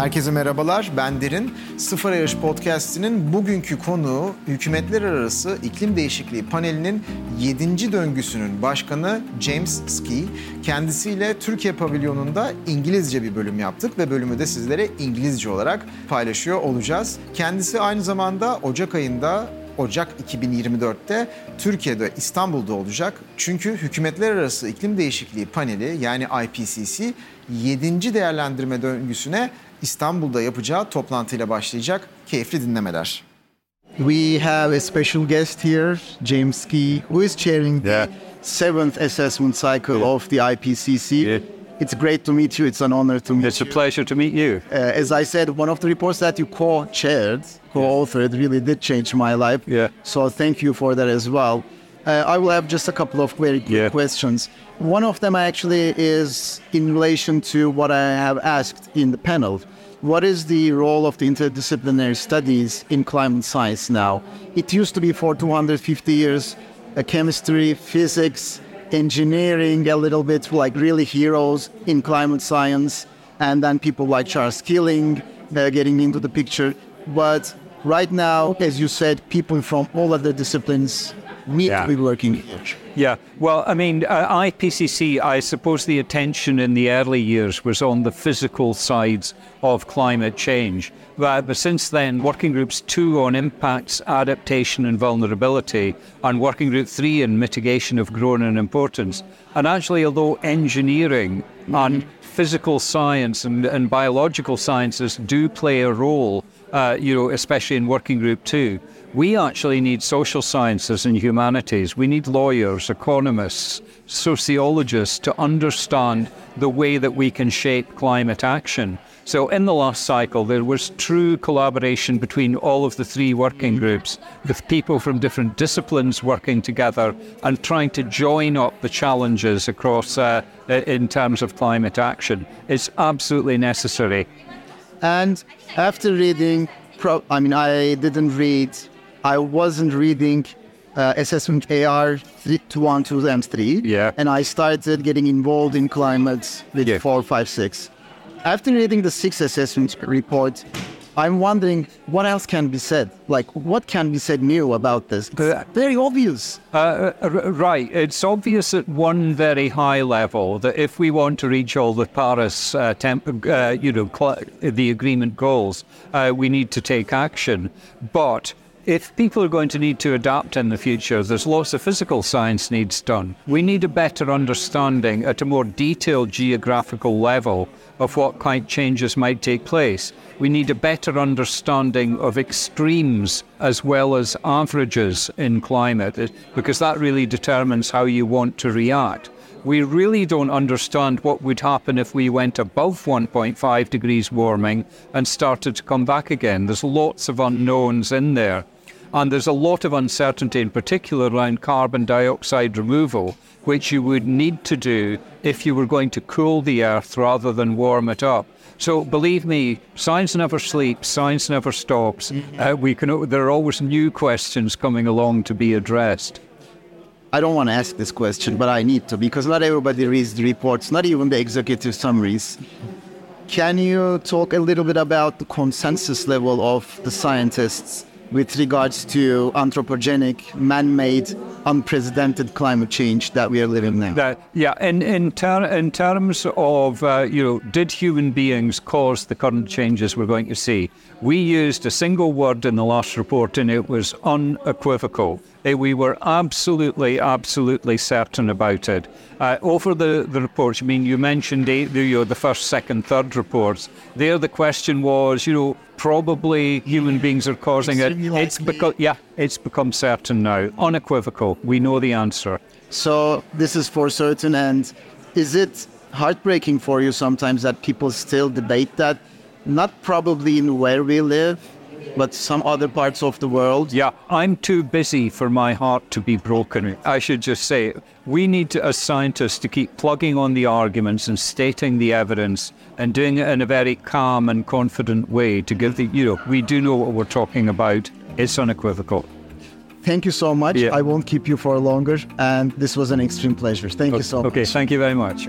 Herkese merhabalar, ben Derin. Sıfır Yarış Podcast'inin bugünkü konuğu Hükümetler Arası İklim Değişikliği Paneli'nin 7. döngüsünün başkanı James Ski. Kendisiyle Türkiye pavilyonunda İngilizce bir bölüm yaptık ve bölümü de sizlere İngilizce olarak paylaşıyor olacağız. Kendisi aynı zamanda Ocak ayında Ocak 2024'te Türkiye'de İstanbul'da olacak. Çünkü Hükümetler Arası İklim Değişikliği Paneli yani IPCC 7. değerlendirme döngüsüne İstanbul'da yapacağı toplantıyla başlayacak. Keyifli dinlemeler. We have a special guest here, James Key, who is chairing Yeah. the seventh assessment cycle Yeah. of the IPCC. Yeah. It's great to meet you. It's an honor to meet you. It's a pleasure to meet you. Uh, as I said, one of the reports that you co-chaired, co-authored, really did change my life. Yeah. So thank you for that as well. Uh, I will have just a couple of very quick Yeah. questions. One of them actually is in relation to what I have asked in the panel. What is the role of the interdisciplinary studies in climate science now? It used to be for 250 years uh, chemistry, physics, engineering, a little bit like really heroes in climate science, and then people like Charles Keeling uh, getting into the picture. But right now, as you said, people from all other disciplines need Yeah. to be working. Yeah, well, I mean, uh, IPCC, I suppose the attention in the early years was on the physical sides of climate change. But, but since then, Working Groups 2 on impacts, adaptation, and vulnerability, and Working Group 3 on mitigation have grown in importance. And actually, although engineering and physical science and, and biological sciences do play a role, uh, you know, especially in Working Group 2, we actually need social sciences and humanities. We need lawyers, economists, sociologists to understand the way that we can shape climate action. So, in the last cycle, there was true collaboration between all of the three working groups, with people from different disciplines working together and trying to join up the challenges across uh, in terms of climate action. It's absolutely necessary. And after reading, pro- I mean, I didn't read, I wasn't reading uh, assessment AR 3, 2, 1, 2, and 3. Yeah. And I started getting involved in climate with Yeah. 4, 5, 6. After reading the six assessment report, I'm wondering what else can be said? Like, what can be said new about this? It's Uh, very obvious. Uh, right. It's obvious at one very high level that if we want to reach all the Paris, uh, temp- uh, you know, cl- the agreement goals, uh, we need to take action. But if people are going to need to adapt in the future, there's lots of physical science needs done. We need a better understanding at a more detailed geographical level of what kind of changes might take place. We need a better understanding of extremes as well as averages in climate, because that really determines how you want to react. We really don't understand what would happen if we went above 1.5 degrees warming and started to come back again. There's lots of unknowns in there. And there's a lot of uncertainty, in particular, around carbon dioxide removal, which you would need to do if you were going to cool the Earth rather than warm it up. So believe me, science never sleeps, science never stops. Uh, we can, there are always new questions coming along to be addressed. I don't want to ask this question, but I need to because not everybody reads the reports, not even the executive summaries. Can you talk a little bit about the consensus level of the scientists with regards to anthropogenic, man made, unprecedented climate change that we are living now? That, yeah, in in, ter- in terms of uh, you know, did human beings cause the current changes we're going to see? We used a single word in the last report, and it was unequivocal. We were absolutely, absolutely certain about it. Uh, over the, the reports, I mean, you mentioned eight, the, you know, the first, second, third reports. There, the question was, you know, probably human beings are causing it. Extremely It's likely. become, yeah, it's become certain now, unequivocal. We know the answer. So, this is for certain. And is it heartbreaking for you sometimes that people still debate that? Not probably in where we live, but some other parts of the world. Yeah, I'm too busy for my heart to be broken. I should just say, we need to, as scientists, to keep plugging on the arguments and stating the evidence and doing it in a very calm and confident way to give the, you know, we do know what we're talking about. It's unequivocal. Thank you so much. Yeah. I won't keep you for longer. And this was an extreme pleasure. Thank you so much. Okay, thank you very much.